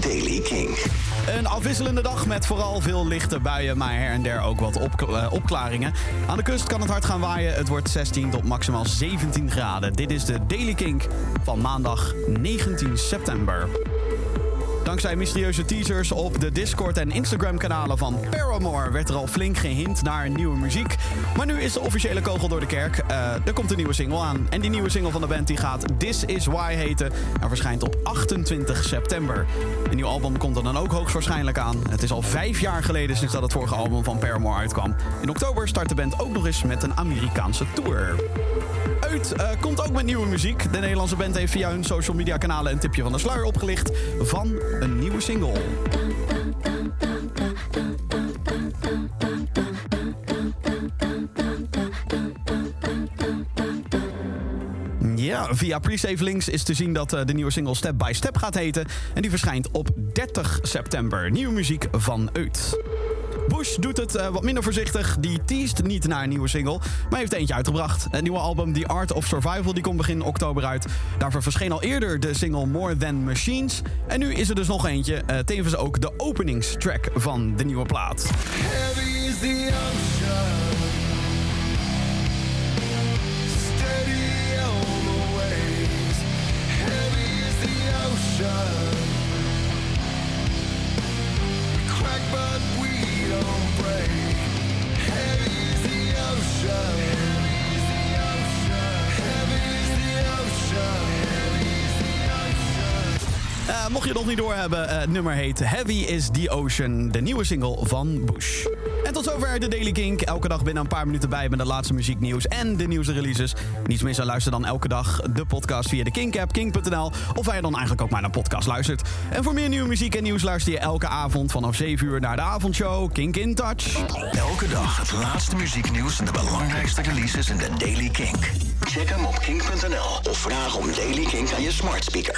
Daily King. Een afwisselende dag met vooral veel lichte buien, maar her en der ook wat uh, opklaringen. Aan de kust kan het hard gaan waaien. Het wordt 16 tot maximaal 17 graden. Dit is de Daily King van maandag 19 september. Dankzij mysterieuze teasers op de Discord en Instagram kanalen van Paramore werd er al flink gehint naar nieuwe muziek. Maar nu is de officiële kogel door de kerk. Uh, er komt een nieuwe single aan. En die nieuwe single van de band die gaat This Is Why heten. En verschijnt op 28 september. Een nieuw album komt er dan ook hoogstwaarschijnlijk aan. Het is al vijf jaar geleden sinds dat het vorige album van Paramore uitkwam. In oktober start de band ook nog eens met een Amerikaanse tour. Uit uh, komt ook met nieuwe muziek. De Nederlandse band heeft via hun social media kanalen een tipje van de sluier opgelicht van een nieuwe single. Ja, via Presave Links is te zien dat uh, de nieuwe single Step by Step gaat heten. En die verschijnt op 30 september. Nieuwe muziek van Uit. Bush doet het uh, wat minder voorzichtig. Die teest niet naar een nieuwe single, maar heeft eentje uitgebracht. Het nieuwe album The Art of Survival die komt begin oktober uit. Daarvoor verscheen al eerder de single More Than Machines. En nu is er dus nog eentje, uh, tevens ook de openingstrack van de nieuwe plaat. Heavy is the ocean. Uh, mocht je het nog niet doorhebben, uh, het nummer heet Heavy is the Ocean, de nieuwe single van Bush. En tot zover de Daily Kink. Elke dag binnen een paar minuten bij met de laatste muzieknieuws en de nieuwste releases. Niets mis aan luister dan elke dag de podcast via de Kink-app, kink.nl... of waar je dan eigenlijk ook maar naar podcast luistert. En voor meer nieuwe muziek en nieuws luister je elke avond vanaf 7 uur naar de avondshow Kink in Touch. Elke dag het laatste muzieknieuws en de belangrijkste releases in de Daily Kink. Check hem op kink.nl of vraag om Daily Kink aan je smart speaker.